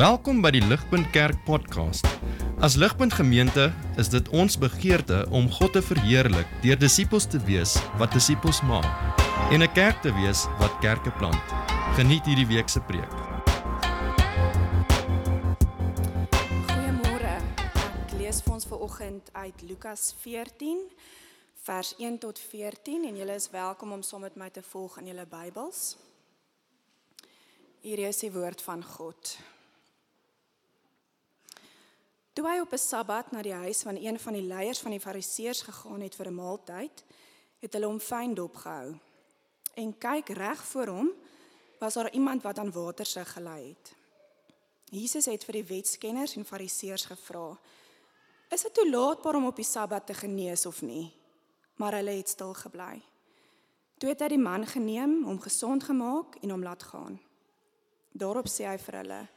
Welkom by die Ligpunt Kerk podcast. As Ligpunt Gemeente is dit ons begeerte om God te verheerlik deur disippels te wees wat disippels maak en 'n kerk te wees wat kerke plant. Geniet hierdie week se preek. Goeiemôre. Ek lees vir ons vanoggend uit Lukas 14 vers 1 tot 14 en julle is welkom om saam met my te volg in julle Bybels. Hier is die woord van God. Toe hy op 'n Sabbat na die huis van een van die leiers van die Fariseërs gegaan het vir 'n maaltyd, het hulle hom fyn dopgehou. En kyk reg voor hom was daar iemand wat aan water sy gelei het. Jesus het vir die wetskenners en Fariseërs gevra: "Is dit toelaatbaar om op die Sabbat te genees of nie?" Maar hulle het stil gebly. Toe het hy die man geneem, hom gesond gemaak en hom laat gaan. Daarop sê hy vir hulle: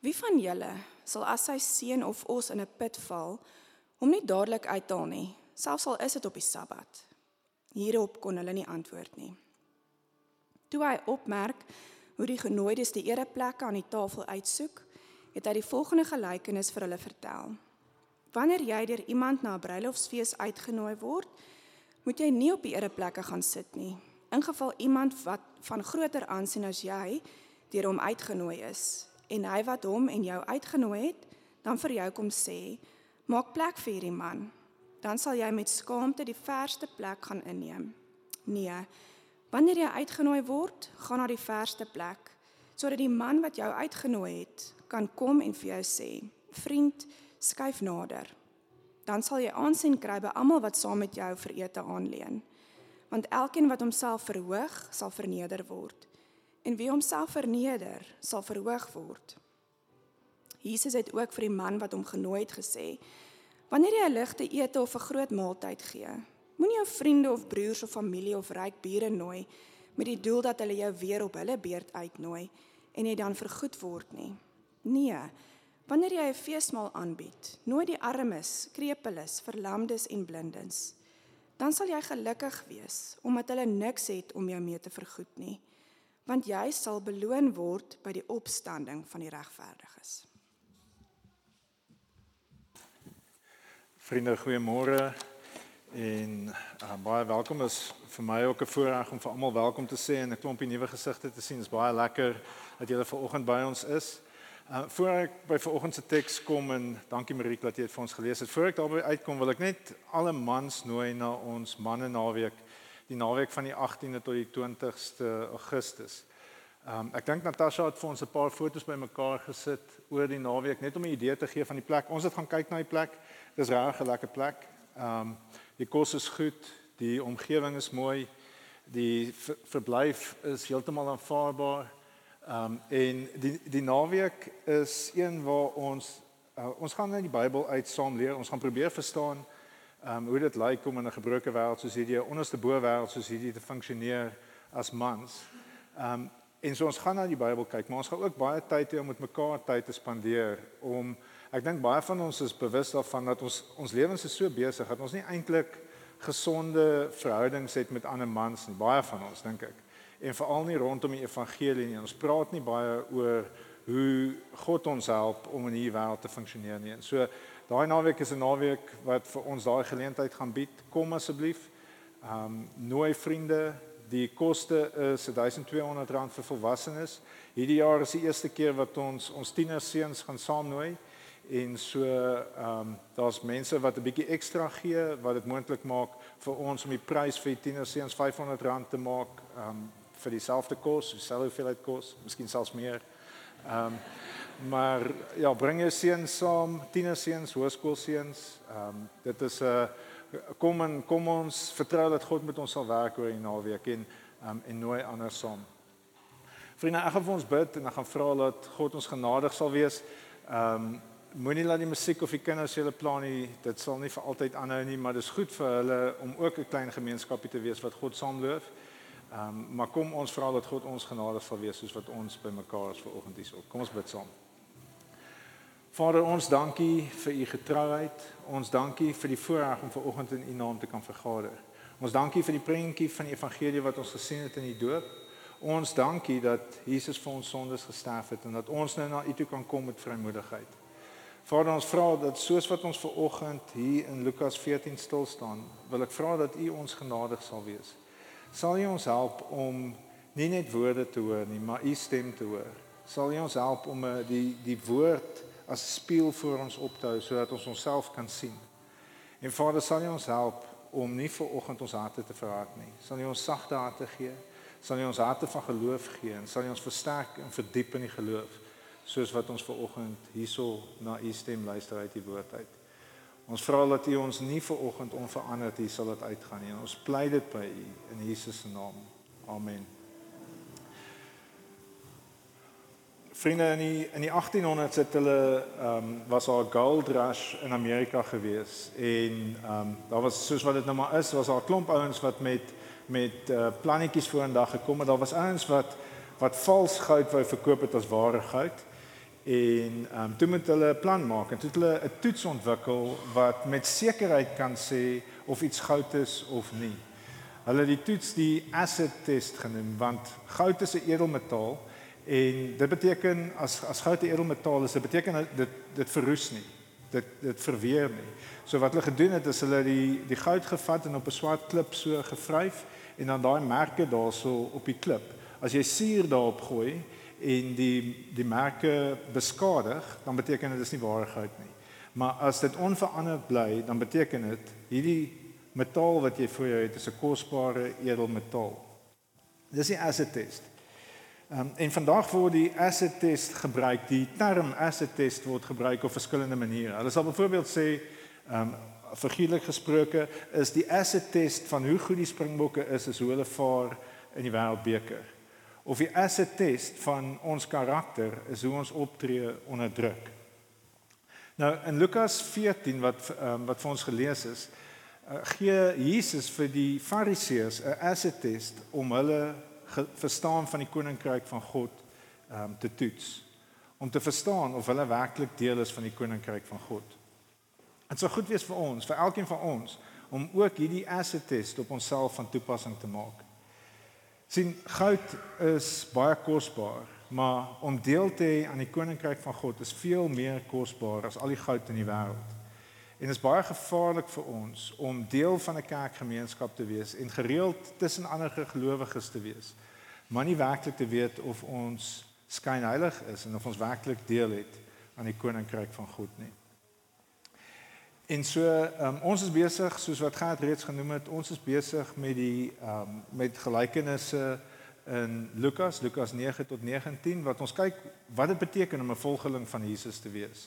"Wie van julle sal as sy seun of os in 'n put val, hom nie dadelik uithaal nie, selfs al is dit op die Sabbat?" Hierop kon hulle nie antwoord nie. Toe hy opmerk hoe die genooides die ereplekke aan die tafel uitsoek, het hy die volgende gelykenis vir hulle vertel. Wanneer jy deur iemand na 'n bruilofsfees uitgenooi word, moet jy nie op die ereplekke gaan sit nie. In geval iemand wat van groter aansien as jy deur hom uitgenooi is en hy wat hom en jou uitgenooi het, dan vir jou kom sê, maak plek vir hierdie man, dan sal jy met skaamte die verste plek gaan inneem. Nee, wanneer jy uitgenooi word, gaan na die verste plek sodat die man wat jou uitgenooi het, kan kom en vir jou sê, vriend, skuif nader. Dan sal jy aansien kry by almal wat saam met jou vir ete aanleen. Want elkeen wat homself verhoog, sal verneder word en wie homself verneder, sal verhoog word. Jesus het ook vir die man wat hom genooi het gesê: Wanneer jy 'n ligte ete of 'n groot maaltyd gee, moenie jou vriende of broers of familie of ryk bure nooi met die doel dat hulle jou weer op hulle beurt uitnooi en jy dan vergoed word nie. Nee, wanneer jy 'n feesmaal aanbied, nooi die armes, krepeles, verlamdes en blindes. Dan sal jy gelukkig wees omdat hulle niks het om jou mee te vergoed nie want jy sal beloon word by die opstanding van die regverdiges. Vriende, goeiemôre en uh, baie welkom is vir my ook 'n voorreg om vir almal welkom te sê en 'n klompie nuwe gesigte te sien. Dit is baie lekker dat julle vanoggend by ons is. Uh voor ek by vanoggend se teks kom en dankie Marie dat jy dit vir ons gelees het. Voor ek daarby uitkom, wil ek net alle mans nooi na ons manne naweek die naweek van die 18de tot die 20ste Augustus. Um ek dink Natasha het vir ons 'n paar foto's bymekaar gesit oor die naweek net om 'n idee te gee van die plek. Ons het gaan kyk na die plek. Dis regtig 'n lekker plek. Um die kos is goed, die omgewing is mooi, die verblyf is heeltemal aanvaarbaar. Um en die die naweek is een waar ons uh, ons gaan in die Bybel uit saam leer. Ons gaan probeer verstaan um hoe dit lyk om in 'n gebroke wêreld soos hierdie, 'n onderste bo wêreld soos hierdie te funksioneer as mans. Um En so ons gaan na die Bybel kyk, maar ons gaan ook baie tyd hê om met mekaar tyd te spandeer om ek dink baie van ons is bewus daarvan dat ons ons lewens is so besig dat ons nie eintlik gesonde verhoudings het met ander mans nie, baie van ons dink ek. En veral nie rondom die evangelie nie. Ons praat nie baie oor hoe God ons help om in hierdie wêreld te funksioneer nie. En so daai naweek is 'n naweek wat vir ons daai geleentheid gaan bied. Kom asseblief. Ehm um, nooi vriende, Die koste is R1200 vir volwassenes. Hierdie jaar is die eerste keer wat ons ons tienerseuns gaan saamnooi en so ehm um, daar's mense wat 'n bietjie ekstra gee wat dit moontlik maak vir ons om die prys vir die tienerseuns R500 te maak ehm um, vir dieselfde kos, dieselfde hoeveelheid kos, miskien selfs meer. Ehm um, maar ja, bring jou seuns saam, tienerseuns, hoërskoolseuns. Ehm um, dit is 'n uh, kom en kom ons vertrou dat God met ons sal werk oor die naweek en um, en nooi ander saam. Vriende, ek gaan vir ons bid en ek gaan vra dat God ons genadig sal wees. Ehm um, moenie laat die musiek of die kinders hulle plan nie, dit sal nie vir altyd aanhou nie, maar dis goed vir hulle om ook 'n klein gemeenskapie te wees wat God saamloop. Ehm um, maar kom ons vra dat God ons genadig sal wees soos wat ons by mekaar is vanoggend hier. Kom ons bid saam. Vader, ons dankie vir u getrouheid. Ons dankie vir die voorreg om vanoggend in u naam te kan vergader. Ons dankie vir die prentjie van die evangelie wat ons gesien het in die doop. ons dankie dat Jesus vir ons sondes gesterf het en dat ons nou na U toe kan kom met vrymoedigheid. Vader, ons vra dat soos wat ons ver oggend hier in Lukas 14 stil staan, wil ek vra dat U ons genadig sal wees. Sal U ons help om nie net woorde te hoor nie, maar U stem te hoor. Sal U ons help om eh, die die woord as spieël voor ons op te hou sodat ons onsself kan sien. En Vader, sal U ons help om nie ver oggend ons harte te verhard nie. Sal U ons sagte harte gee? Sal U ons harte van geloof gee en sal U ons versterk en verdiep in die geloof soos wat ons ver oggend hierso na U stem luister uit die woord uit. Ons vra dat U ons nie ver oggend onveranderd hier sal laat uitgaan nie. Ons pleit dit by U in Jesus se naam. Amen. Vriende in die in die 1800s het hulle ehm um, was daar 'n gold rush in Amerika gewees en ehm um, daar was soos wat dit nou maar is, was daar 'n klomp ouens wat met met uh, plannetjies vorendag gekom het. Daar was ouens wat wat vals goud wou verkoop het as ware goud. En ehm um, toe moet hulle 'n plan maak en toe het hulle 'n toets ontwikkel wat met sekerheid kan sê of iets goud is of nie. Hulle het die toets die acid test genoem want goud is 'n edelmetaal En dit beteken as as goud 'n edelmetaal is, dit beteken dit dit verroes nie. Dit dit verweer nie. So wat hulle gedoen het is hulle die die goud gevat en op 'n swart klip so gevryf en dan daai merke daarso op die klip. As jy suur daarop gooi en die die merke beskadig, dan beteken dit is nie ware goud nie. Maar as dit onveranderd bly, dan beteken dit hierdie metaal wat jy voor jou het is 'n kosbare edelmetaal. Dis die acid test. Um, en vandag word die acid test gebruik. Die term acid test word gebruik op verskillende maniere. Hulle sal byvoorbeeld sê, ehm um, figuurlik gesproke, is die acid test van hoe goed die Springbokke is is hoe hulle vaar in die wêreldbeker. Of die acid test van ons karakter is hoe ons optree onder druk. Nou in Lukas 14 wat um, wat vir ons gelees is, uh, gee Jesus vir die Fariseërs 'n acid test om hulle verstaan van die koninkryk van God um, te toets om te verstaan of hulle werklik deel is van die koninkryk van God. Dit sou goed wees vir ons, vir elkeen van ons om ook hierdie asset test op onsself van toepassing te maak. Sien goud is baie kosbaar, maar om deel te hê aan die koninkryk van God is veel meer kosbaar as al die goud in die wêreld. En dit is baie gevaarlik vir ons om deel van 'n kerkgemeenskap te wees en gereeld tussen ander gelowiges te wees. Maar nie werklik te weet of ons skynheilig is en of ons werklik deel het aan die koninkryk van God nie. En so um, ons is besig soos wat Gert reeds genoem het, ons is besig met die um, met gelykenisse in Lukas, Lukas 9 tot 19 wat ons kyk wat dit beteken om 'n volgeling van Jesus te wees.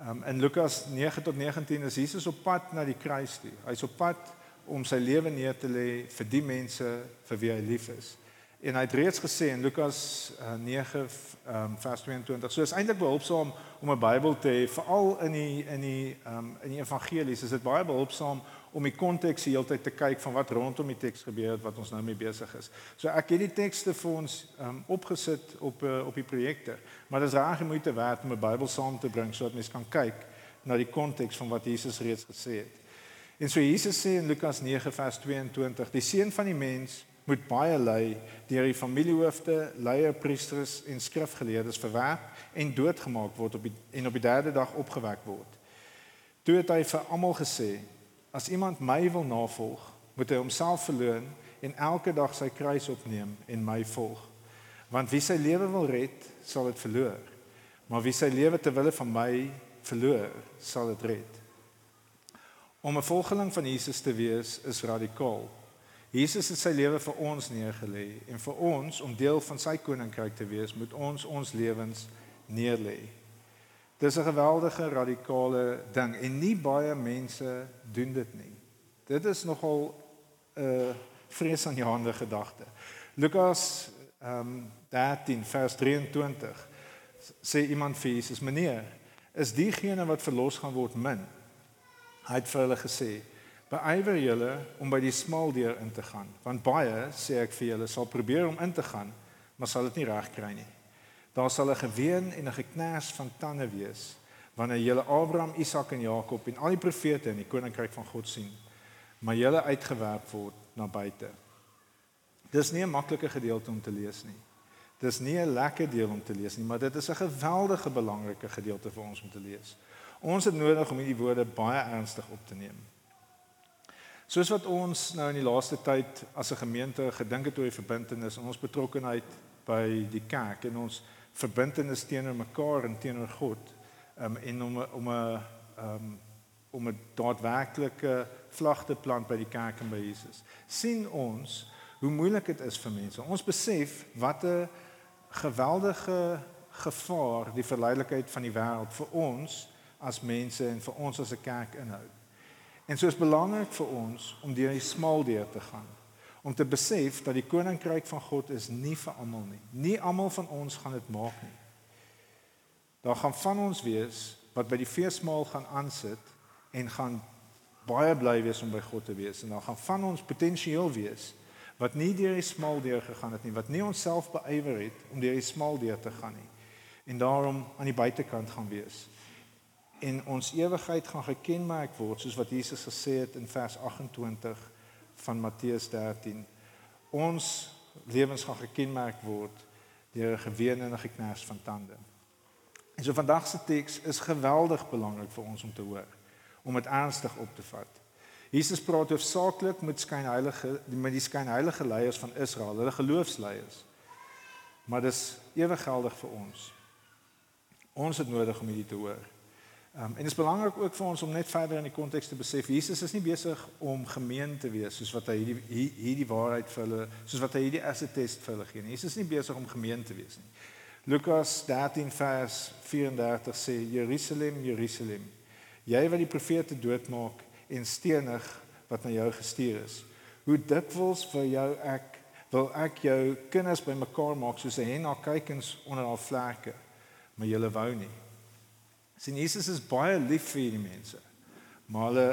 Um, in Lukas 9 tot 19 is Jesus op pad na die kruis toe. Hy's op pad om sy lewe neer te lê vir die mense vir wie hy lief is. En hy het reeds gesê in Lukas uh, 9 um, vers 22. So is eintlik behulpsaam om 'n Bybel te hê, veral in die in die um, in die evangelies is dit baie behulpsaam om die konteks die hele tyd te kyk van wat rondom die teks gebeur het wat ons nou mee besig is. So ek het die tekste vir ons um, opgesit op uh, op die projekte, maar dit is reg moeite werd om 'n Bybel saam te bring sodat mense kan kyk na die konteks van wat Jesus reeds gesê het. En so Jesus sê in Lukas 9 vers 22, die seun van die mens moet baie ly deur die familiehoofde, leier, priesters en skrifgeleerdes verwerp en doodgemaak word op die, en op die derde dag opgewek word. Toe het hy vir almal gesê As iemand my wil navolg, moet hy homself verloën en elke dag sy kruis opneem en my volg. Want wie sy lewe wil red, sal dit verloor. Maar wie sy lewe ter wille van my verloor, sal dit red. Om 'n volgeling van Jesus te wees is radikaal. Jesus het sy lewe vir ons neergelê en vir ons om deel van sy koninkryk te wees, moet ons ons lewens neerlê. Dis 'n geweldige radikale ding en nie baie mense doen dit nie. Dit is nogal 'n uh, vreesaanjaende gedagte. Lukas ehm um, 13 vers 23 sê iemand vir Jesus: "Meneer, is diegene wat verlos gaan word min?" Hy het vir hulle gesê: "Beywer julle om by die smal deur in te gaan, want baie, sê ek vir julle, sal probeer om in te gaan, maar sal dit nie reg kry nie." Daar sal 'n geween en 'n geknars van tande wees wanneer julle Abraham, Isak en Jakob en al die profete in die koninkryk van God sien, maar julle uitgewerp word na buite. Dis nie 'n maklike gedeelte om te lees nie. Dis nie 'n lekker deel om te lees nie, maar dit is 'n geweldige belangrike gedeelte vir ons om te lees. Ons het nodig om hierdie woorde baie ernstig op te neem. Soos wat ons nou in die laaste tyd as 'n gemeente gedink het oor die verbintenis en ons betrokkeheid by die kerk en ons verbintenis teenoor mekaar en teenoor God, um, en om om 'n um, om 'n daadwerklike vlag te plant by die kerk en by Jesus. sien ons hoe moeilik dit is vir mense. Ons besef wat 'n geweldige gevaar die verleidelikheid van die wêreld vir ons as mense en vir ons as 'n kerk inhou. En so is belangrik vir ons om deur die smal deur te gaan. Om te besef dat die koninkryk van God is nie vir almal nie. Nie almal van ons gaan dit maak nie. Daar gaan van ons wees wat by die feesmaal gaan aansit en gaan baie bly wees om by God te wees en dan gaan van ons potensieel wees wat nie deur die smal deur gegaan het nie, wat nie onsself beywer het om deur die smal deur te gaan nie en daarom aan die buitekant gaan wees. En ons ewigheid gaan gekenmerk word soos wat Jesus gesê het in vers 28 van Matteus 13. Ons lewens gaan gekenmerk word deur 'n geween en 'n geknars van tande. En so vandag se teks is geweldig belangrik vir ons om te hoor, om dit ernstig op te vat. Jesus praat hoofsaaklik met skynheilige met die skynheilige leiers van Israel, hulle geloofsleiers. Maar dis ewig geldig vir ons. Ons het nodig om hierdie te hoor. Um, en dit is belangrik ook vir ons om net verder in die konteks te besef Jesus is nie besig om gemeen te wees soos wat hy hierdie hierdie waarheid vir hulle soos wat hy hierdie 'n test vir hulle gee. Jesus is nie besig om gemeen te wees nie. Lukas 13 vers 34 sê Jerusalem Jerusalem jy wat die profete doodmaak en stenig wat na jou gestuur is. Hoe dikwels vir jou ek wil ek jou kinders bymekaar maak soos 'n hen na kykens onder haar vlerke, maar julle wou nie. Sien Jesus is baie lief vir hierdie mense, maar hulle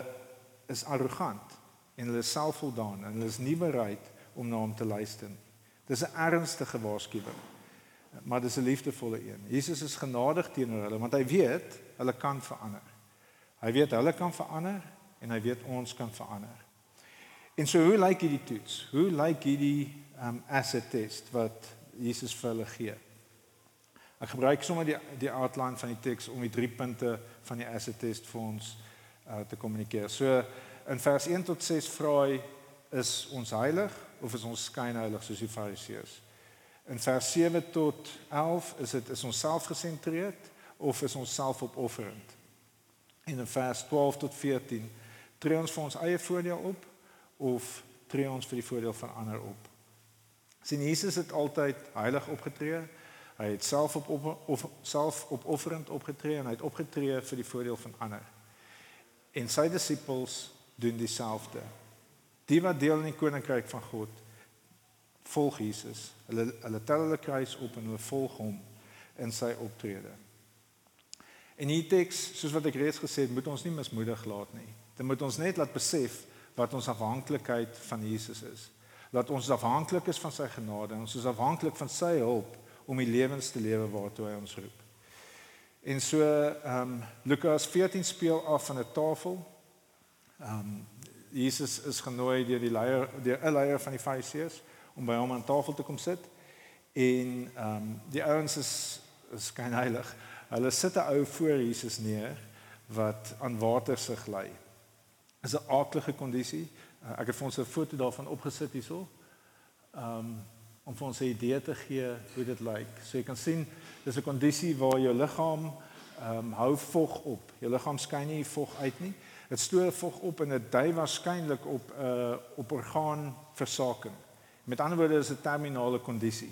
is arrogant en hulle is selfvoldaan en hulle is nie bereid om na hom te luister nie. Dis 'n ernstige waarskuwing. Maar dis 'n liefdevolle een. Jesus is genadig teenoor hulle want hy weet hulle kan verander. Hy weet hulle kan verander en hy weet ons kan verander. En so hoe lyk hierdie toets? Hoe lyk hierdie um asset test wat Jesus vir hulle gee? Ek gebruik sommer die die outline van die teks om die drie punte van die asset test vir ons uh, te kommunikeer. So in vers 1 tot 6 vra hy is ons heilig of is ons skynheilig soos die fariseërs? In vers 7 tot 11 is dit is ons selfgesentreerd of is ons selfopofferend? En in vers 12 tot 14 tree ons vir ons eie voordeel op of tree ons vir die voordeel van ander op? Sien Jesus het altyd heilig opgetree. Hy het self op, op of self opofferend opgetree en hy het opgetree vir die voordeel van ander. En sy disippels doen dieselfde. Die wat deel in die koninkryk van God volg Jesus. Hulle hulle tel hulle kruis op en hulle volg hom in sy optrede. En hierdie teks, soos wat ek reeds gesê het, moet ons nie mismoedig laat nie. Dit moet ons net laat besef wat ons afhanklikheid van Jesus is. Dat ons afhanklik is van sy genade en ons is afhanklik van sy hulp om die lewens te lewe waartoe hy ons roep. En so ehm um, Lukas 14 speel af van 'n tafel. Ehm um, Jesus is genooi deur die leier deur 'n leier van die Fariseërs om by hom aan tafel te kom sit. En ehm um, die ouens is is skyn heilig. Hulle sit 'n ou voor Jesus neer wat aan water se gly is 'n aardige kondisie. Uh, ek het vir ons 'n foto daarvan opgesit hierso. Um om vir ons 'n idee te gee hoe dit lyk. So jy kan sien dis 'n kondisie waar jou liggaam um hou vog op. Jou liggaam skyn nie vog uit nie. Dit stoor vog op en dit dui waarskynlik op 'n uh, op orgaanversaking. Met ander woorde is dit 'n terminale kondisie.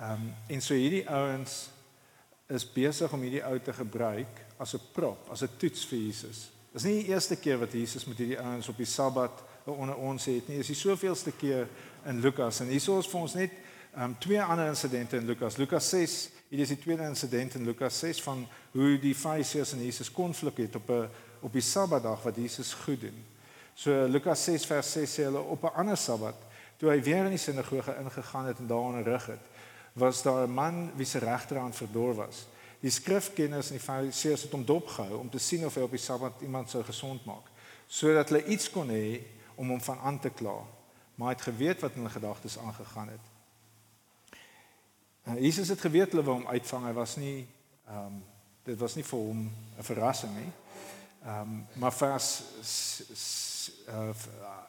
Um en so hierdie ouens is besig om hierdie ou te gebruik as 'n prop, as 'n toets vir Jesus. Dis nie die eerste keer wat Jesus met hierdie ouens op die Sabbat onder ons het nie. Dis die soveelste keer in Lukas en hierso is vir ons net um, twee ander insidente in Lukas. Lukas 6, hier is die tweede insident in Lukas 6 van hoe die Fariseërs en Jesus konflik het op 'n op die Sabbatdag wat Jesus goed doen. So Lukas 6 vers 6 sê hulle op 'n ander Sabbat toe hy weer in die sinagoge ingegaan het en daar onderrig het, was daar 'n man wie se regterhand verdor was. Die skrifkenners en die fariseërs het hom dopgehou om te sien of hy op die Sabbat iemand sou gesond maak, sodat hulle iets kon hê om hom van aan te kla. Maar hy het geweet wat in hulle gedagtes aangegaan het. En Jesus het geweet hulle wou hom uitvang. Hy was nie ehm um, dit was nie vir hom 'n verrassing nie. Ehm um, maar vers uh,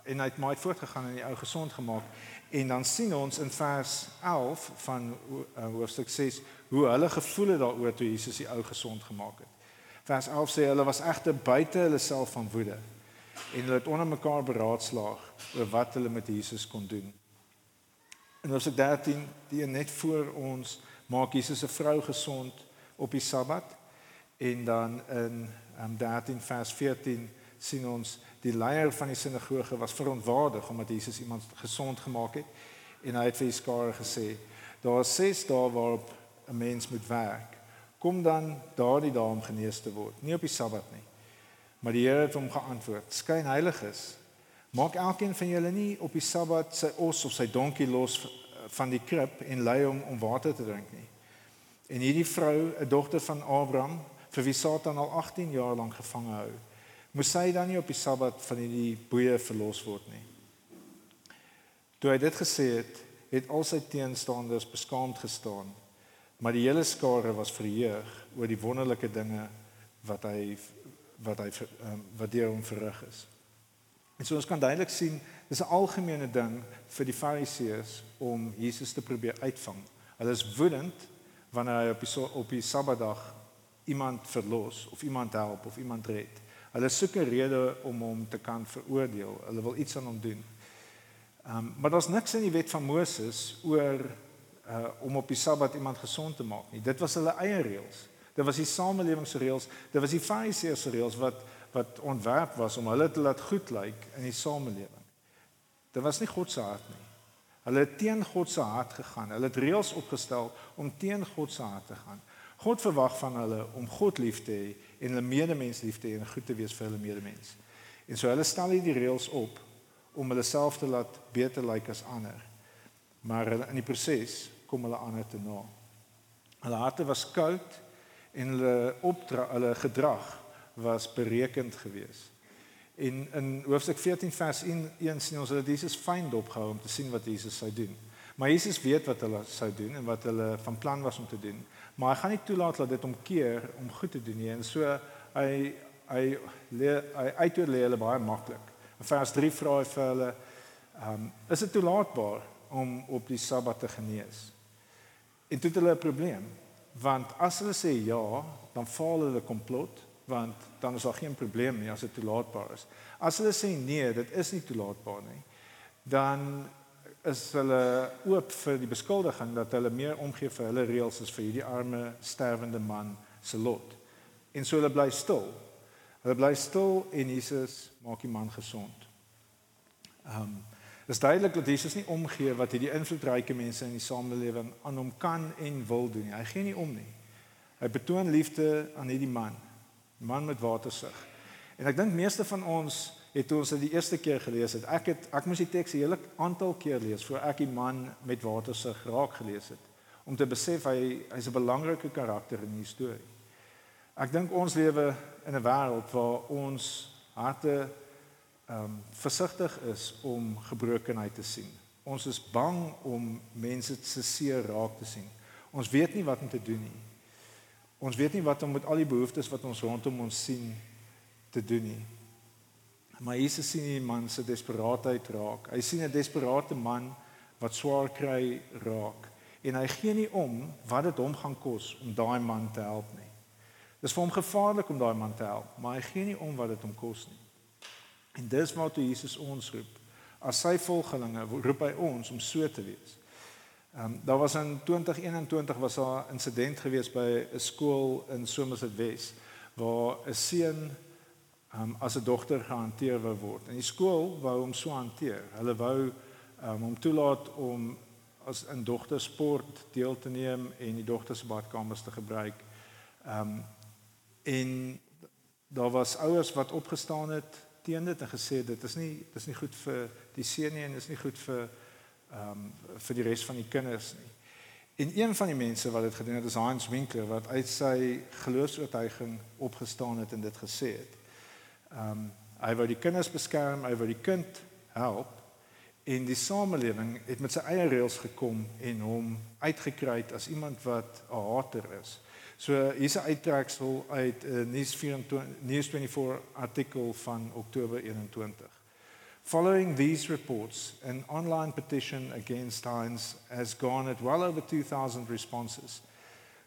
en hy het maar voortgegaan en die ou gesond gemaak en dan sien ons in vers 11 van uh, hoofstuk 6 hoe hulle gevoel het daaroor toe Jesus die ou gesond gemaak het. Vers 11 sê hulle was egter buite hulle self van woede en hulle het onder mekaar beraadslaag oor wat hulle met Jesus kon doen. En hoofstuk 13, die net voor ons maak Jesus 'n vrou gesond op die Sabbat. En dan in um, 13 vers 14 sien ons die leier van die sinagoge was verontwaardig omdat Jesus iemand gesond gemaak het. En hy het vir die skare gesê daar is ses dae waarop 'n mens moet werk. Kom dan daardie dae om genees te word. Nie op die sabbat nie maar die Here het hom geantwoord skyn heilig is maak elkeen van julle nie op die sabbat sy os of sy donkie los van die krib en lei hom om water te drink nie en hierdie vrou 'n dogter van Abraham vir wie Satan al 18 jaar lank gevange hou moes hy dan nie op die Sabbat van hierdie boeye verlos word nie. Toe hy dit gesê het, het al sy teenstanders beskaamd gestaan, maar die hele skare was verheug oor die wonderlike dinge wat hy wat hy um, wat deur hom verrig is. En so ons kan duidelik sien, dis 'n algemene ding vir die Fariseërs om Jesus te probeer uitvang. Hulle is woedend wanneer hy op die op die Sabbatdag iemand verlos of iemand help of iemand red. Hulle soek 'n rede om hom te kan veroordeel. Hulle wil iets aan hom doen. Ehm um, maar daar's niks in die wet van Moses oor uh om op die Sabbat iemand gesond te maak nie. Dit was hulle eie reëls. Dit was die samelewingsreëls. Dit was die Fariseërs reëls wat wat ontwerp was om hulle te laat goed lyk in die samelewing. Dit was nie God se hart nie. Hulle het teen God se hart gegaan. Hulle het reëls opgestel om teen God se hart te gaan. God verwag van hulle om God lief te hê en hulle medemens lief te hê en goed te wees vir hulle medemens. En so hulle stel hierdie reëls op om hulle self te laat beter lyk as ander. Maar in die proses kom hulle ander te na. Hulle harte was koud en hulle opdra hulle gedrag was berekend geweest. En in hoofstuk 14 vers 1, 1 sien ons dat Jesus fyn dopgehou om te sien wat Jesus sou doen. Maar Jesus weet wat hulle sou doen en wat hulle van plan was om te doen maar hy gaan nie toelaat dat dit omkeer om goed te doen nie en so hy hy leer hy uitoorlê hulle baie maklik. In vers 3 vra hy vir hulle ehm um, is dit toelaatbaar om op die Sabbat te genees? En toe het hulle 'n probleem want as hulle sê ja, dan val hulle komplot want dan is daar geen probleem nie as dit toelaatbaar is. As hulle sê nee, dit is nie toelaatbaar nie, dan is hulle oop vir die beskuldiging dat hulle meer omgee vir hulle reëls as vir hierdie arme sterwende man se lot. En so hulle bly stil. Hulle bly stil en Jesus maak die man gesond. Ehm um, Dit is duidelik dat Jesus nie omgee wat hierdie invloedryke mense in die samelewing aan hom kan en wil doen nie. Hy gee nie om nie. Hy betoon liefde aan hierdie man, man met watersug. En ek dink meeste van ons het toe ons dit die eerste keer gelees het. Ek het ek moes die teks 'n hele aantal keer lees voor ek die man met watersig raak gelees het om te besef hy hy's 'n belangrike karakter in die storie. Ek dink ons lewe in 'n wêreld waar ons harte um, versigtig is om gebrokenheid te sien. Ons is bang om mense se seer raak te sien. Ons weet nie wat om te doen nie. Ons weet nie wat om met al die behoeftes wat ons rondom ons sien te doen nie. Maar Jesus sien die man se desperaatheid raak. Hy sien 'n desperate man wat swaar kry raak en hy gee nie om wat dit hom gaan kos om daai man te help nie. Dis vir hom gevaarlik om daai man te help, maar hy gee nie om wat dit hom kos nie. En dis wat Jesus ons roep. As sy volgelinge roep hy ons om so te wees. Ehm um, daar was in 2021 was daar 'n insident gewees by 'n skool in Somerset Wes waar 'n seun um, as 'n dogter gehanteer word. En die skool wou hom so hanteer. Hulle wou um, hom toelaat om as 'n dogter sport deel te neem en die dogter se badkamers te gebruik. Ehm um, en daar was ouers wat opgestaan het teen dit en gesê dit is nie dis nie goed vir die seun nie en dis nie goed vir ehm um, vir die res van die kinders nie. En een van die mense wat dit gedoen het is Hans Winkler wat uit sy geloofsvertuiging opgestaan het en dit gesê het. Ehm um, hy wou die kinders beskerm, hy wou die kind help En die samelewing het met sy eie reëls gekom en hom uitgekry as iemand wat 'n hater is. So hier's 'n uittreksel uit 'n uh, Nuus 24 Nuus 24 artikel van Oktober 21. Following these reports, an online petition against Heinz has garnered well over 2,000 responses,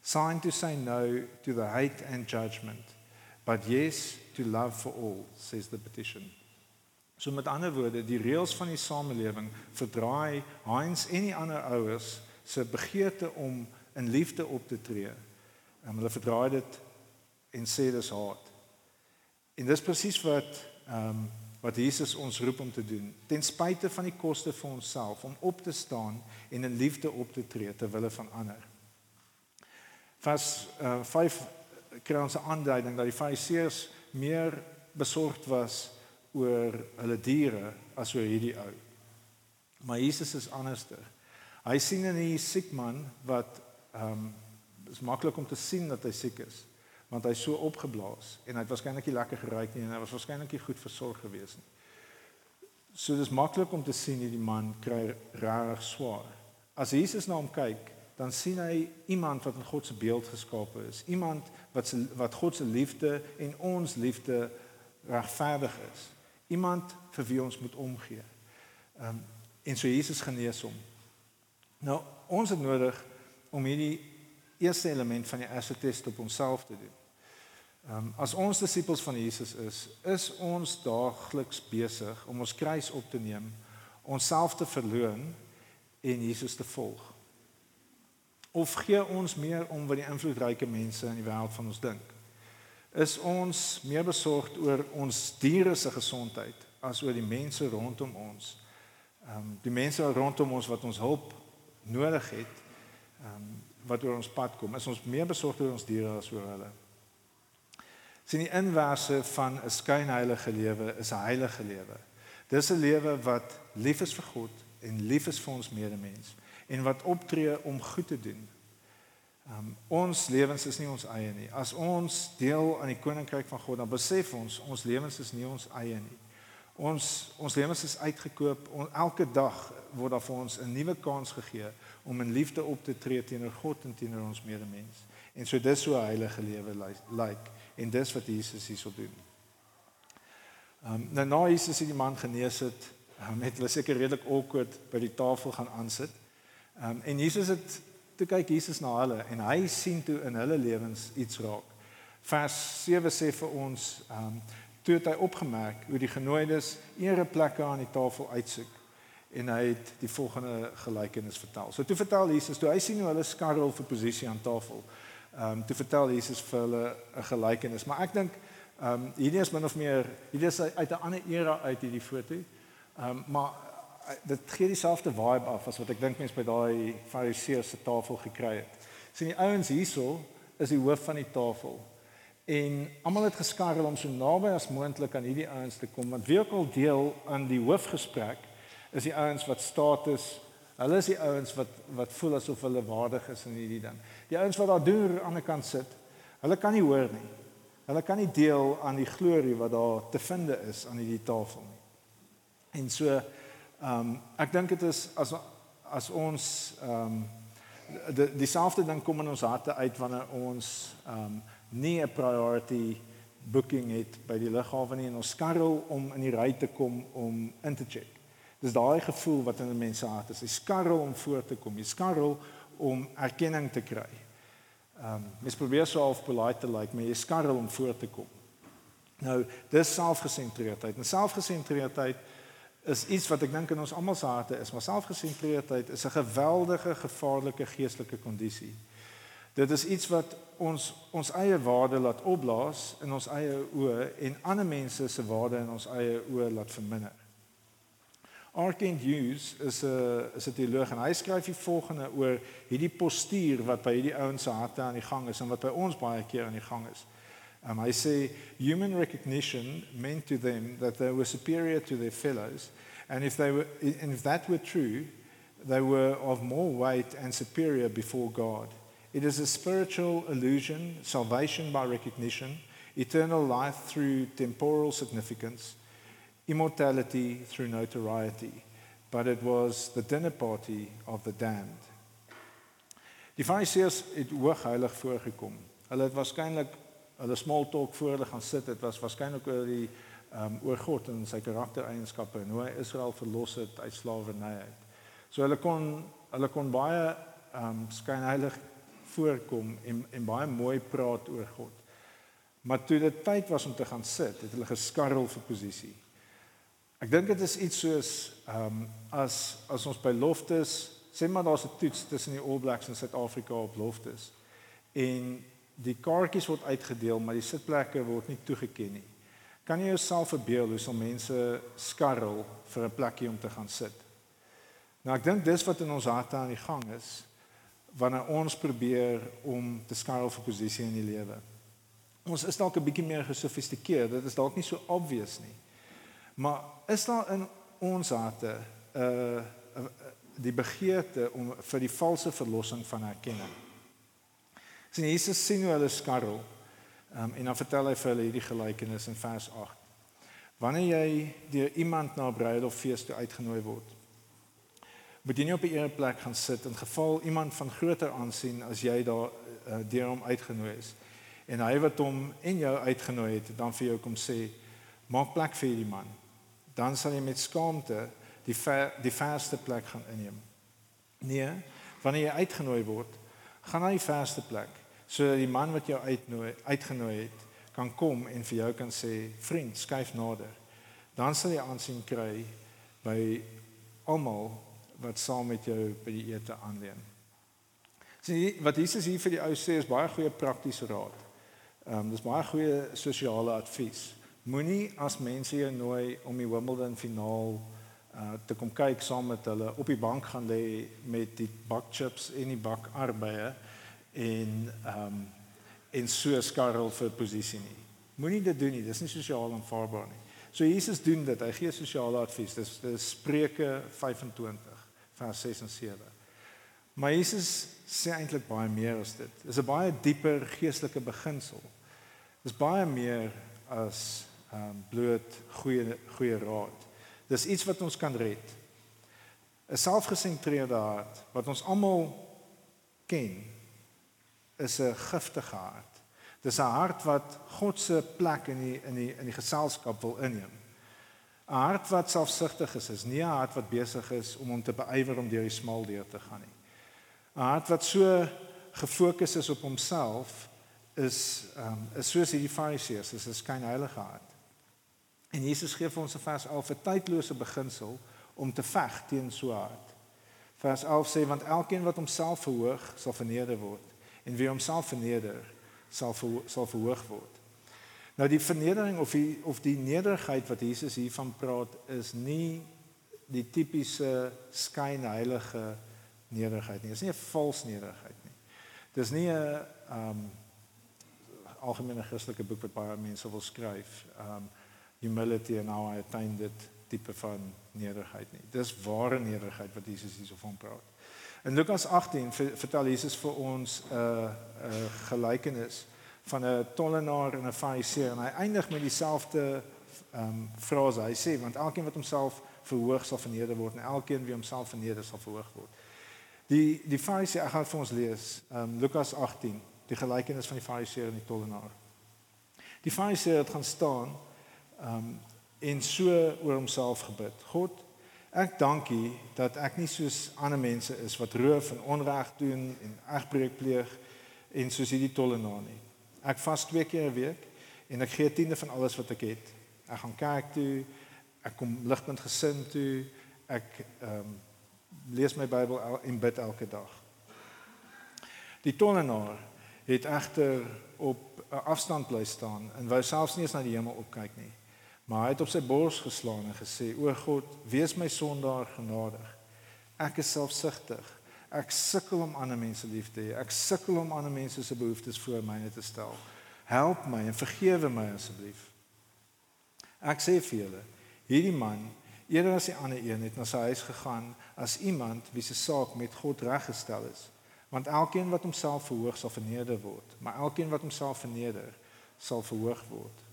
signed to say no to the hate and judgment, but yes to love for all, says the petition. So met ander woorde, die reëls van die samelewing verdraai Heinz en die ander ouers se begeerte om in liefde op te tree. Um, hulle verdraai dit en sê dis haat. En dis presies wat ehm um, wat Jesus ons roep om te doen, ten spyte van die koste vir onsself om op te staan en in liefde op te tree ter wille van ander. Vers uh, 5 kry ons 'n aanduiding dat die Fariseërs meer besorgd was oor hulle diere as oor hierdie ou. Maar Jesus is anderster. Hy sien in die siek man wat ehm um, is maklik om te sien dat hy siek is want hy's so opgeblaas en hy het waarskynlik nie lekker geruik nie en hy was waarskynlik nie goed versorg gewees nie. So dis maklik om te sien hierdie man kry rarig swaar. As Jesus na hom kyk, dan sien hy iemand wat in God se beeld geskape is, iemand wat se wat God se liefde en ons liefde regverdig is. Iemand vir wie ons moet omgee. Ehm um, en so Jesus genees hom. Nou, ons het nodig om hierdie eerste element van die eerste test op onsself te doen. Ehm um, as ons disippels van Jesus is, is ons daagliks besig om ons kruis op te neem, onsself te verloon en Jesus te volg. Of gee ons meer om wat die invloedryke mense in die wêreld van ons dink? Is ons meer besorgd oor ons diere se gesondheid as oor die mense rondom ons? Ehm um, die mense rondom ons wat ons hulp nodig het, ehm um, wat oor ons pad kom, is ons meer besorgd oor ons diere as oor hulle? sien die inverse van 'n skynheilige lewe is 'n heilige lewe. Dis 'n lewe wat lief is vir God en lief is vir ons medemens en wat optree om goed te doen. Um, ons lewens is nie ons eie nie. As ons deel aan die koninkryk van God, dan besef ons ons lewens is nie ons eie nie. Ons ons lewens is uitgekoop. On, elke dag word daar vir ons 'n nuwe kans gegee om in liefde op te tree teenoor God en teenoor ons medemens. En so dis so 'n heilige lewe lyk. Like. En dis wat Jesus hierso doen. Ehm um, nou na Jesus het die man genees het, um, het hulle seker redelik awkward by die tafel gaan aansit. Ehm um, en Jesus het toe kyk Jesus na hulle en hy sien toe in hulle lewens iets raak. Vers 7 sê vir ons ehm um, toe het hy opgemerk hoe die genooides ere plekke aan die tafel uitsoek en hy het die volgende gelykenis vertel. So toe vertel Jesus toe hy sien hoe hulle skarrel vir posisie aan tafel ehm um, te vertel Jesus vir hulle 'n gelykenis. Maar ek dink ehm um, hierdie is min of meer hierdie is uit 'n ander era uit hierdie foto. Ehm um, maar eh, dit gee dieselfde vibe af as wat ek dink mense by daai Fariseërs se tafel gekry het. Sien die ouens hierso is die hoof van die tafel. En almal het geskarrel om so naby as moontlik aan hierdie ouens te kom want wie ook al deel aan die hoofgesprek is die ouens wat status Hulle is die ouens wat wat voel asof hulle waardig is in hierdie ding. Die ouens wat daar deur aan die ander kant sit, hulle kan nie hoor nie. Hulle kan nie deel aan die glorie wat daar te vind is aan hierdie tafel nie. En so ehm um, ek dink dit is as as ons ehm um, die dieselfde ding kom in ons harte uit wanneer ons ehm um, nie 'n priority booking het by die lughawe nie en ons skarrel om in die ry te kom om in te check. Dis daai gevoel wat in 'n mens se hart is. Jy skarrel om voor te kom. Jy skarrel om erkenning te kry. Ehm um, mens probeer so half polite te lyk, like, maar jy skarrel om voor te kom. Nou, dis selfgesentreerdheid. En selfgesentreerdheid is iets wat ek dink in ons almal se harte is, maar selfgesentreerdheid is 'n geweldige gevaarlike geestelike kondisie. Dit is iets wat ons ons eie waarde laat opblaas in ons eie oë en ander mense se waarde in ons eie oë laat verminder. Arkent Hughes is 'n is 'n teoloog en hy skryf die volgende oor hierdie postuur wat by hierdie ouens se harte aan die gang is en wat by ons baie keer aan die gang is. Um, hy sê human recognition meant to them that they were superior to their fellows and if they were and if that were true they were of more weight and superior before God. It is a spiritual illusion, salvation by recognition, eternal life through temporal significance immortality through notoriety. but it was the dinner party of the damned. Die Fariseërs het hoogheilig voorgekom. Hulle het waarskynlik hulle small talk voor hulle gaan sit. Dit was waarskynlik oor die um, oor God en sy karaktereienskappe en hoe hy Israel verlos het uit slawerny uit. So hulle kon hulle kon baie um skynheilig voorkom en en baie mooi praat oor God. Maar toe dit tyd was om te gaan sit, het hulle geskarrel vir posisie. Ek dink dit is iets soos ehm um, as as ons by loftes, sê maar daar's 'n toets tussen die All Blacks en Suid-Afrika op loftes. En die kaartjies word uitgedeel, maar die sitplekke word nie toegeken nie. Kan jy jouself verbeel hoe sal mense skarrel vir 'n plekkie om te gaan sit? Nou ek dink dis wat in ons harte aan die gang is wanneer ons probeer om te skarrel vir posisie in die lewe. Ons is dalk 'n bietjie meer gesofistikeerd. Dit is dalk nie so obvious nie. Maar is daar in ons harte 'n uh, uh, die begeerte om vir die valse verlossing van erkenning. Sien Jesus sien hoe hulle skarrel. Um, en dan vertel hy vir hulle hierdie gelykenis in vers 8. Wanneer jy deur iemand na 'n bruiloftfees toe uitgenooi word, moet jy nie op 'n ereplek gaan sit in geval iemand van groter aansien as jy daar uh, deur hom uitgenooi is. En hy wat hom en jou uitgenooi het, dan vir jou kom sê, maak plek vir hierdie man dan sal jy met skaamte die ver, die verste plek gaan inneem. Nee, wanneer jy uitgenooi word, gaan na die verste plek sodat die man wat jou uitnooi uitgenooi het kan kom en vir jou kan sê, "Vriend, skuif nader." Dan sal jy aansien kry by almal wat saam met jou by die ete aanleen. Sien, wat Jesus hier vir die ou sê is baie goeie praktiese raad. Ehm um, dis baie goeie sosiale advies. Moenie as mense jou nooi om die Wimbledon finaal uh te kom kyk saam met hulle op die bank gaan lê met die bak chips en die bak arbeie en um en so skarrel vir posisie nie. Moenie dit doen nie. Dis nie sosiaal aanvaarbaar nie. So Jesus doen dit. Hy gee sosiale advies. Dis dis Spreuke 25 vers 6 en 7. Maar Jesus sê eintlik baie meer as dit. Dis 'n baie dieper geestelike beginsel. Dis baie meer as um bloot goeie goeie raad. Dis iets wat ons kan red. 'n Selfgesentreerde hart wat ons almal ken is 'n giftige hart. Dis 'n hart wat God se plek in die in die in die geselskap wil inneem. 'n Hart wat selfsugtig is, is nie 'n hart wat besig is om hom te beywer om deur die smal deur te gaan nie. 'n Hart wat so gefokus is op homself is um, is soos hierdie fariseërs, is 'n skynheilige hart. En Jesus gee vir ons 'n vers 11 'n tydlose beginsel om te veg teen so hard. Vers 11 sê want elkeen wat homself verhoog, sal verneder word en wie homself verneder, sal ver, sal verhoog word. Nou die vernedering of die of die nederigheid wat Jesus hiervan praat is nie die tipiese skynheilige nederigheid nie. Dit is nie 'n vals nederigheid nie. Dis nie 'n um algemene Christelike boek wat baie mense wil skryf. Um humility and how I attained it tipe van nederigheid nie. Dis ware nederigheid wat Jesus hierso van praat. In Lukas 18 vertel Jesus vir ons 'n uh, 'n uh, gelykenis van 'n tollenaar en 'n fariseer en hy eindig met dieselfde ehm um, frase. Hy sê want elkeen wat homself verhoog sal verneder word en elkeen wie homself verneder sal verhoog word. Die die fariseer, ek gaan vir ons lees, ehm um, Lukas 18, die gelykenis van die fariseer en die tollenaar. Die fariseer het gaan staan um en so oor homself gebid. God, ek dank U dat ek nie soos ander mense is wat roof en onreg doen en egbreek pleeg en soos hierdie tollenaar nie. Ek vas twee keer 'n week en ek gee 'n tiende van alles wat ek het. Ek gaan kerk toe, ek kom ligpunt gesin toe, ek um lees my Bybel en bid elke dag. Die tollenaar het egter op 'n afstand bly staan en wou selfs nie eens na die hemel opkyk nie. Maar hy het op sy bors geslaan en gesê: "O God, wees my sondaar genadig. Ek is selfsugtig. Ek sukkel om ander mense lief te hê. Ek sukkel om ander mense se behoeftes voor myne te stel. Help my en vergewe my asseblief." Ek sê vir julle, hierdie man, eerder as die ander een, het na sy huis gegaan as iemand wie se saak met God reggestel is. Want elkeen wat homself verhoog sal verneder word, maar elkeen wat homself verneder sal verhoog word.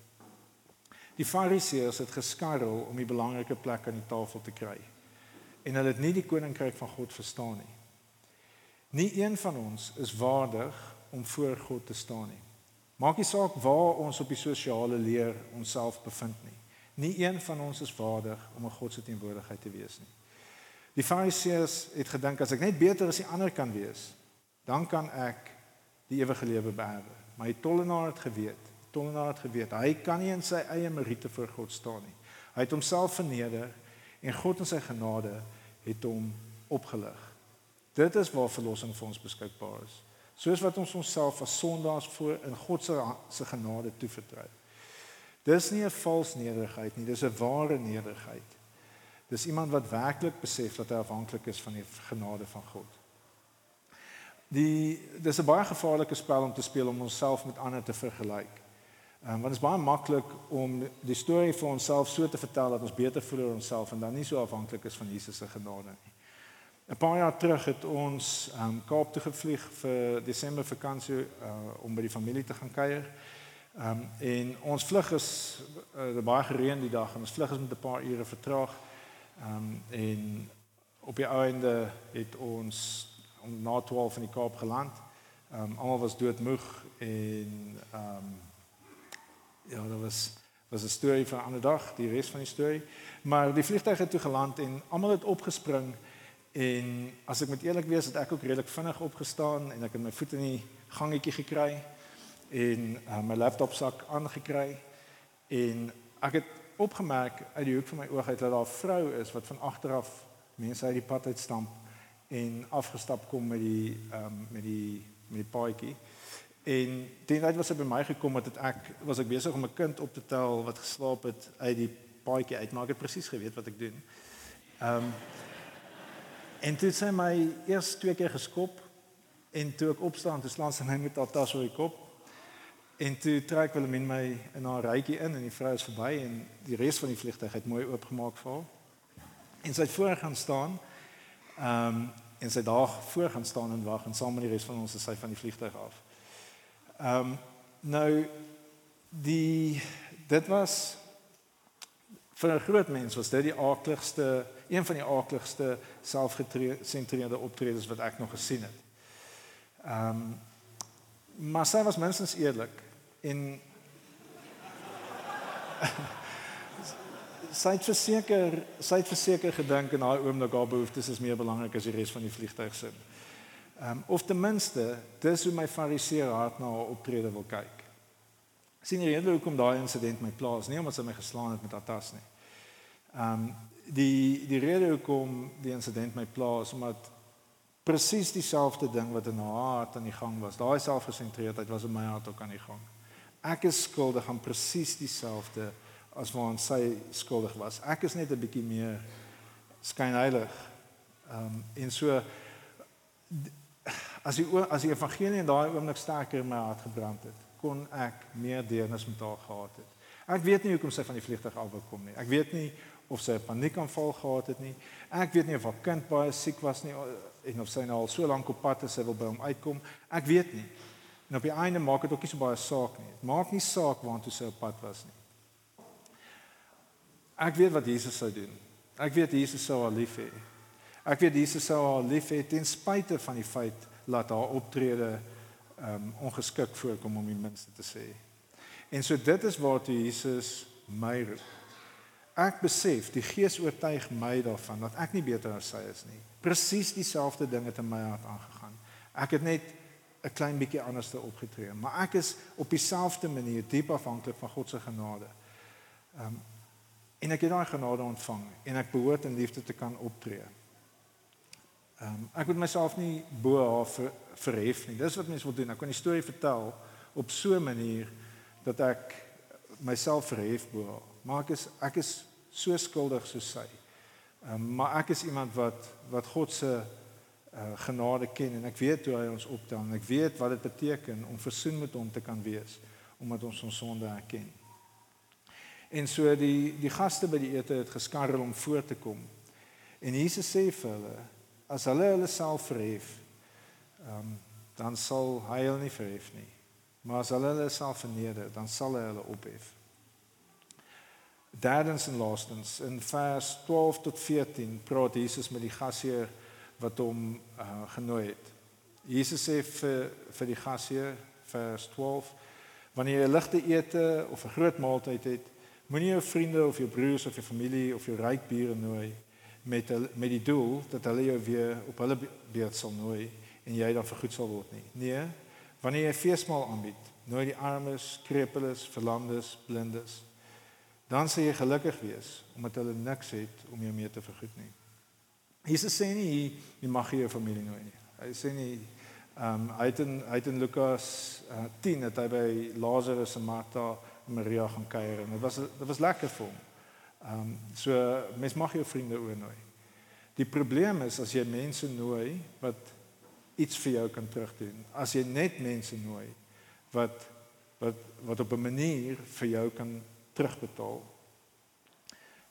Die Fariseërs het geskarrel om die belangrike plek aan die tafel te kry. en hulle het nie die koninkryk van God verstaan nie. Nie een van ons is waardig om voor God te staan nie. Maak nie saak waar ons op die sosiale leer onsself bevind nie. Nie een van ons is waardig om 'n God se teenwoordigheid te wees nie. Die Fariseërs het gedink as ek net beter as die ander kan wees, dan kan ek die ewige lewe beerwe. Maar die tollenaar het geweet, die tollenaar het geweet, hy kan nie in sy eie meriete voor God staan nie. Hy het homself verneder en God in sy genade het hom opgelig. Dit is waar verlossing vir ons beskikbaar is. Soos wat ons onsself as sondaars voor in God se se genade toevertrou. Dis nie 'n vals nederigheid nie, dis 'n ware nederigheid. Dis iemand wat werklik besef dat hy afhanklik is van die genade van God. Die dis 'n baie gevaarlike spel om te speel om onsself met ander te vergelyk. Um, want dit is baie maklik om die storie vir onsself so te vertel dat ons beter voel oor onsself en dan nie so afhanklik is van Jesus se genade nie. 'n Paar jaar terug het ons um, Kaap toe gevlieg vir Desember vakansie uh, om by die familie te gaan kuier. Um, en ons vlug is uh, baie gereën die dag en ons vlug is met 'n paar ure vertraag. Um, en op die einde het ons om na 12 in die Kaap geland. Um, almal was doodmoeg en um, ja, daar was was 'n storie vir 'n ander dag, die res van die storie. Maar die vliegtuig het toe geland en almal het opgespring en as ek met eerlik wees, het ek ook redelik vinnig opgestaan en ek het my voete in die gangetjie gekry en uh, my laptopsak aangekry en ek het opgemerk uit die hoek van my oog uit dat daar 'n vrou is wat van agter af mense uit die pad uitstamp en afgestap kom met die um, met die met die paadjie. En dit het was hy by my gekom dat ek was ek besig om 'n kind op te tel wat geslaap het uit die paadjie uit, maar ek het presies geweet wat ek doen. Ehm um, en dit sê my eers twee keer geskop en toe ek opstaan, toe slaan sy my met haar tas oor die kop En toe trek Willem my in haar rytjie in en die vrou is verby en die res van die vliegtuig het mooi oopgemaak vir haar. En sy het voor gaan staan. Ehm um, en sy daar voor gaan staan en wag en saam met die res van ons is sy van die vliegtuig af. Ehm um, nou die dit was vir 'n groot mens was dit die aardigste een van die aardigste selfgesentreerde optredes wat ek nog gesien het. Ehm um, maar sy was minstens eerlik en sy het verseker sy het verseker gedink en haar oomblik haar behoeftes is meer belangrik as die res van die vliegtuig se. Ehm um, of ten minste dis hoe my fariseer hart na haar optrede wil kyk. Sien jy rede hoekom daai insident my plaas nie omdat sy my geslaan het met haar tas nie. Ehm um, die die rede hoekom die insident my plaas omdat presies dieselfde ding wat in haar hart aan die gang was. Daai selfgesentreerdheid was in my hart ook aan die gang. Ek is skuldig aan presies dieselfde as waaraan sy skuldig was. Ek is net 'n bietjie meer skynheilig. Ehm um, en so as die as die evangelie in daai oomblik sterker in my hart gebrand het, kon ek meer deernis met haar gehad het. Ek weet nie hoekom sy van die vliegtuig af wou kom nie. Ek weet nie of sy 'n paniekaanval gehad het nie. Ek weet nie of haar kind baie siek was nie en of sy nou al so lank op pad is sy wil by hom uitkom. Ek weet nie. En op die einde maak dit ook nie so baie saak nie. Dit maak nie saak waartoe sy op pad was nie. Ek weet wat Jesus sou doen. Ek weet Jesus sou haar lief hê. Ek weet Jesus sou haar lief hê ten spyte van die feit dat haar optrede um ongeskik voorkom om die minste te sê. En so dit is waartoe Jesus my roep. Ek besef die Gees oortuig my daarvan dat ek nie beter as sy is nie. Presies dieselfde ding het in my hart aangegaan. Ek het net 'n klein bietjie anders te opgetree, maar ek is op dieselfde manier diep afhanklik van God se genade. Ehm um, en ek het daai genade ontvang en ek behoort in liefde te kan optree. Ehm um, ek moet myself nie bo haar ver, verhef nie. Dis wat mense wil doen. Ek kan die storie vertel op so 'n manier dat ek myself verhef bo haar. Maar ek is ek is so skuldig soos sy. Ehm um, maar ek is iemand wat wat God se uh, genade ken en ek weet hoe hy ons optel en ek weet wat dit beteken om versoen met hom te kan wees omdat ons ons sonde erken. En so die die gaste by die ete het geskarrel om voor te kom. En Jesus sê vir hulle as hulle hulle self verhef, ehm um, dan sal hy hulle nie verhef nie. Maar as hulle hulle self verneder, dan sal hy hulle ophef. Derdens en laastens in vers 12 tot 14 praat Jesus met die gasheer wat hom uh, genooi het. Jesus sê vir vir die gasheer vers 12 wanneer jy 'n ligte ete of 'n groot maaltyd het, moenie jou vriende of jou broers of jou familie of jou ryk bure nooi met met die doel dat hulle jou weer op hulle beurt sal nooi en jy dan vergoed sal word nie. Nee, wanneer jy feesmaal aanbied, nooi die armes, krepeles, verlamdes, blindes. Dan sal jy gelukkig wees omdat hulle niks het om jou mee te vergoed nie. Jesus sê nie jy mag jou familie nooi nie. Hy sê nie ehm um, hy het in hy het in Lukas uh, 10 het hy by Lazarus en Martha en Maria gaan kuier en dit was dit was lekker vir hom. Ehm um, so mens mag jou vriende oornooi. Die probleem is as jy mense nooi wat iets vir jou kan terugdoen. As jy net mense nooi wat wat wat op 'n manier vir jou kan terugbetaal.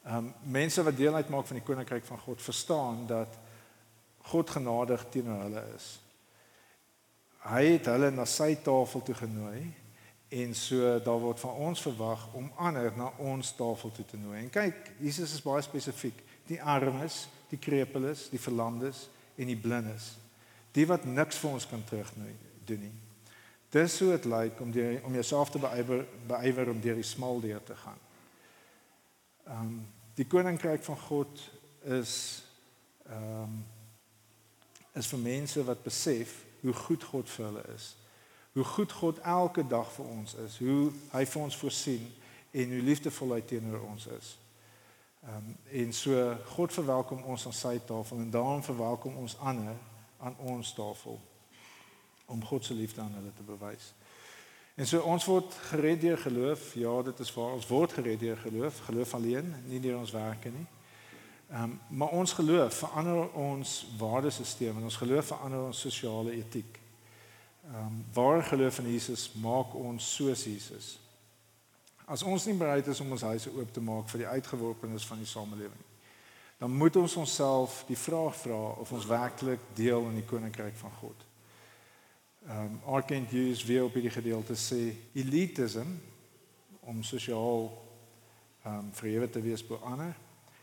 Ehm um, mense wat deel uitmaak van die koninkryk van God verstaan dat God genadig teenoor hulle is. Hy het hulle na sy tafel toe genooi en so daar word van ons verwag om ander na ons tafel toe te nooi. En kyk, Jesus is baie spesifiek. Die armes, die krepeles, die verlamdes en die blindes. Die wat niks vir ons kan terugnooi doen nie. Dis hoe dit lyk om die, om jouself te beywer beywer om deur die smal deur te gaan. Ehm um, die koninkryk van God is ehm um, is vir mense wat besef hoe goed God vir hulle is. Hoe goed God elke dag vir ons is, hoe hy vir ons voorsien en hoe liefdevol hy teenoor ons is. Ehm um, en so God verwelkom ons aan sy tafel en daarom verwelkom ons ander aan ons tafel om God se liefde aan hulle te bewys. En so ons word gered deur geloof. Ja, dit is waar ons word gered deur geloof, geloof alleen, nie deur ons werke nie. Ehm um, maar ons geloof verander ons waardesisteem en ons geloof verander ons sosiale etiek. Ehm um, waar geloof in Jesus maak ons soos Jesus. As ons nie bereid is om ons huise oop te maak vir die uitgeworpenes van die samelewing dan moet ons onsself die vraag vra of ons werklik deel in die koninkryk van God. Ehm um, Arkent Hughes weer op hierdie gedeelte sê elitism om sosiaal ehm um, verhewe te wees bo ander.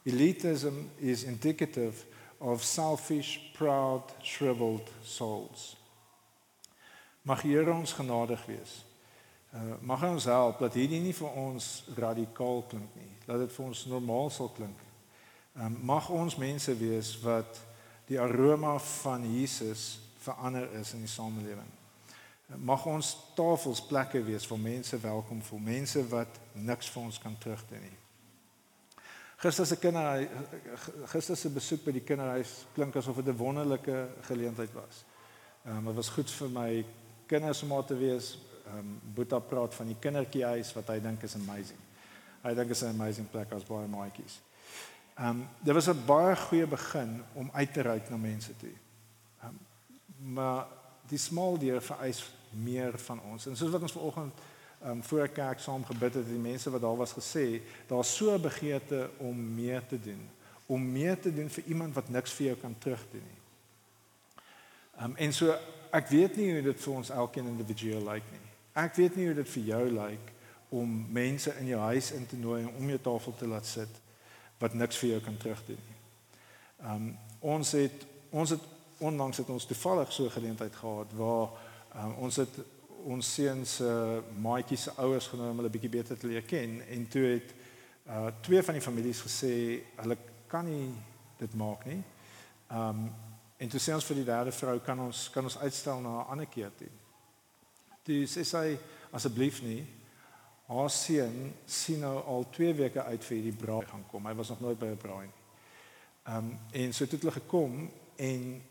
Elitism is indicative of selfish, proud, shriveled souls. Mag Here ons genadig wees. Uh, mag ons help dat hierdie nie vir ons radikaal klink nie. Laat dit vir ons normaal sal klink. Um, mag ons mense wees wat die aroma van Jesus verander is in die samelewing. Mag ons tafels plekke wees waar mense welkom voel, mense wat niks vir ons kan terugdoen nie. Gister se kinder gister se besoek by die kinderhuis klink asof dit 'n wonderlike geleentheid was. Ehm um, dit was goed vir my kinders om daar te wees. Ehm um, Boeta praat van die kindertjiehuis wat hy dink is amazing. Hy dink is 'n amazing plek as baie maatjies. Ehm um, dit was 'n baie goeie begin om uit te reik na mense toe. Maar die smal deur vereis meer van ons. En soos wat ons vanoggend um, voor kerk saam gebid het, die mense wat daar was gesê, daar's so 'n begeerte om meer te doen, om meer te doen vir iemand wat niks vir jou kan terugdoen nie. Um, en so ek weet nie hoe dit vir ons elkeen individueel lyk nie. Ek weet nie hoe dit vir jou lyk om mense in jou huis in te nooi en om jou tafel te laat sit wat niks vir jou kan terugdoen nie. Um, ons het ons het onlangs het ons toevallig so 'n geleentheid gehad waar um, ons het ons seuns se uh, maatjies se ouers genooi om hulle bietjie beter te leer ken en toe het uh, twee van die families gesê hulle kan nie dit maak nie. Um, en toe sê ons vir die derde vrou kan ons kan ons uitstel na 'n ander keer toe. Toe sê sy asseblief nie haar seun sien nou al 2 weke uit vir hierdie braai gaan kom. Hy was nog nooit by 'n braai nie. Um, en so het hulle gekom en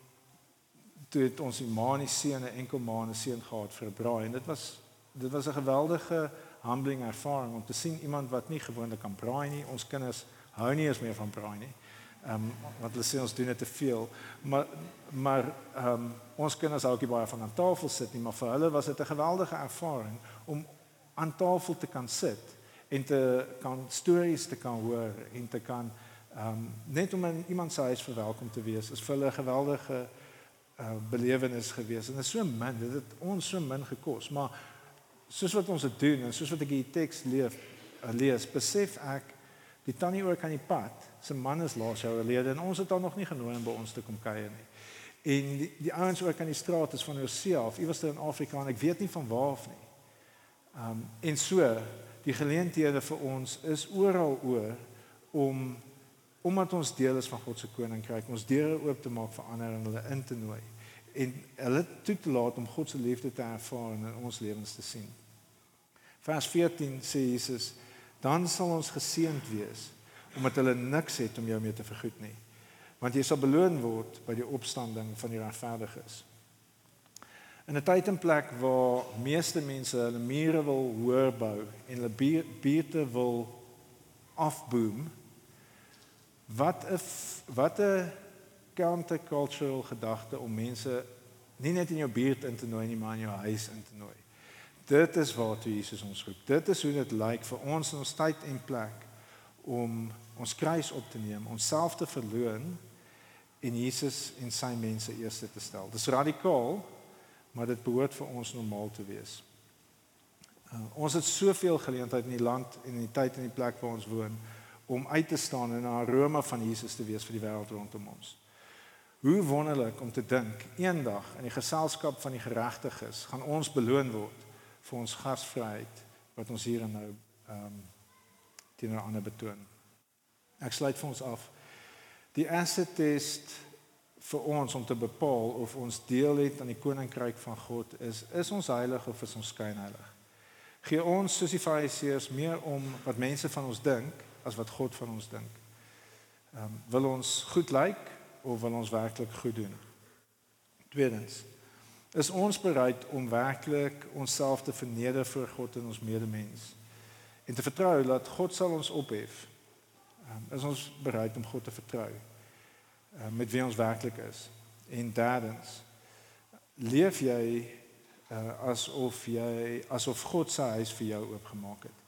toe het ons die ma en die seun 'n enkel ma en 'n seun gehad vir 'n braai en dit was dit was 'n geweldige humbling ervaring om te sien iemand wat nie gewoonlik kan braai nie. Ons kinders hou nie eens meer van braai nie. Ehm um, want hulle sê ons doen dit te veel. Maar maar ehm um, ons kinders hou ook baie van aan tafel sit nie, maar vir hulle was dit 'n geweldige ervaring om aan tafel te kan sit en te kan stories te kan hoor en te kan ehm um, net om in iemand se huis verwelkom te wees is vir hulle 'n geweldige uh, belewenis gewees en dit is so min dit het ons so min gekos maar soos wat ons dit doen en soos wat ek die teks leef uh, lees besef ek Die tannie oor kan die pad, se man is laas jaar oorlede en ons het hom nog nie genooi om by ons te kom kuier nie. En die, die ouens oor kan die straat is van Hosea of iewers in Afrika en ek weet nie van waar af nie. Um en so die geleenthede vir ons is oral oor om omdat ons deel is van God se koninkryk, ons deure oop te maak vir ander en hulle in te nooi en hulle toe te laat om God se liefde te ervaar en in ons lewens te sien. Vers 14 sê Jesus, dan sal ons geseënd wees omdat hulle niks het om jou mee te vergoed nie. Want jy sal beloon word by die opstanding van die regverdiges. In 'n tyd en plek waar meeste mense hulle mure wil hoër bou en hulle buurte wil afboom, wat 'n wat 'n countercultural gedagte om mense nie net in jou buurt in te nooi nie, maar in jou huis in te nooi. Dit is wat Jesus ons roep. Dit is hoe dit lyk vir ons in ons tyd en plek om ons kruis op te neem, onsself te verloon en Jesus en sy mense eers te stel. Dis radikaal, maar dit behoort vir ons normaal te wees. Uh, ons het soveel geleenthede in die land en in die tyd en die plek waar ons woon om uit te staan en 'n aroma van Jesus te wees vir die wêreld rondom ons. Hoe wonderlik om te dink eendag in die geselskap van die geregtiges gaan ons beloon word vir ons gasvryheid wat ons hier en nou ehm um, teenoor ander betoon. Ek sluit vir ons af. Die asset test vir ons om te bepaal of ons deel het aan die koninkryk van God is is ons heilig of is ons skynheilig. Gee ons soos die fariseërs meer om wat mense van ons dink as wat God van ons dink. Ehm um, wil ons goed lyk of wil ons werklik goed doen? Tweedens is ons bereid om werklik onsself te verneder voor God en ons medemens en te vertrou dat God sal ons ophef. Ehm um, is ons bereid om God te vertrou uh, met wie ons werklik is? En derdens leef jy uh, asof jy asof God se huis vir jou oopgemaak het.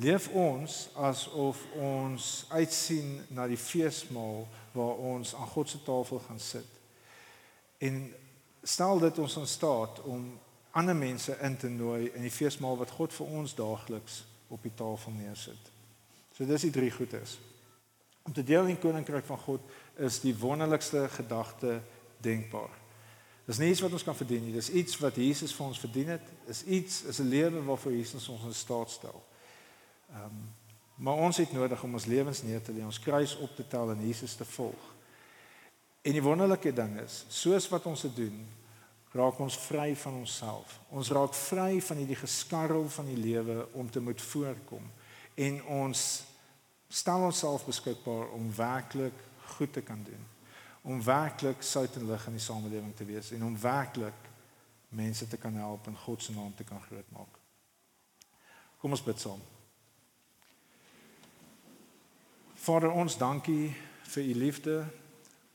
Leef ons asof ons uitsien na die feesmaal waar ons aan God se tafel gaan sit. En stel dit ons in staat om ander mense in te nooi in die feesmaal wat God vir ons daagliks op die tafel neersit. So dis die drie goedes. Om te deel in die koninkryk van God is die wonderlikste gedagte denkbaar. Dis nie iets wat ons kan verdien nie, dis iets wat Jesus vir ons verdien het. Is iets is 'n lewe waarvoor Jesus ons in staat stel. Ehm um, maar ons het nodig om ons lewens neer te lê, ons kruis op te tel en Jesus te volg. En die wonderlike ding is, soos wat ons dit doen, raak ons vry van onsself. Ons raak vry van hierdie geskarrel van die lewe om te moet voorkom en ons stel onsself beskikbaar om werklik goed te kan doen. Om werklik sout en lig in die samelewing te wees en om werklik mense te kan help en God se naam te kan grootmaak. Kom ons bid saam. Vader, ons dankie vir u liefde.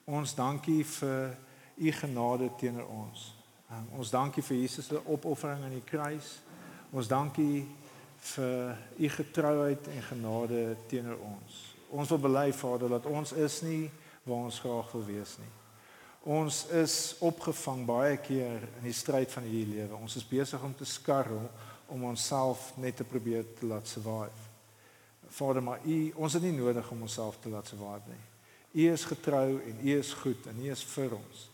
Ons dankie vir u genade teenoor ons. Um, ons dankie vir Jesus se opoffering aan die kruis. Ons dankie vir u getrouheid en genade teenoor ons. Ons wil bely Vader dat ons is nie waar ons graag wil wees nie. Ons is opgevang baie keer in die stryd van hierdie lewe. Ons is besig om te skarrel om onsself net te probeer te laat survive. Vader, maar U, ons het nie nodig om onsself te laat swaard nie. U is getrou en U is goed en U is vir ons.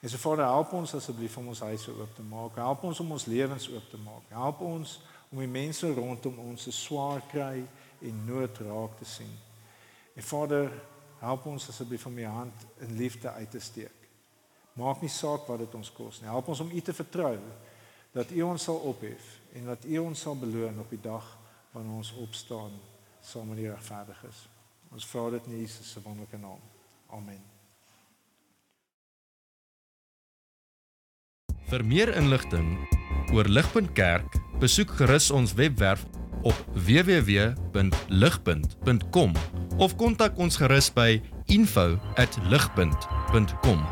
En so Vader, help ons asseblief om ons huise oop te maak. Help ons om ons lewens oop te maak. Help ons om die mense rondom ons se swaar kry en nood raak te sien. En Vader, help ons asseblief om U hand in liefde uit te steek. Maak nie saak wat dit ons kos nie. Help ons om U te vertrou dat U ons sal ophef en dat U ons sal beloon op die dag wanneer ons opstaan saam met die regverdiges. Ons vra dit in Jesus se wonderlike naam. Amen. Vir meer inligting oor Ligpunt Kerk, besoek gerus ons webwerf op www.ligpunt.com of kontak ons gerus by info@ligpunt.com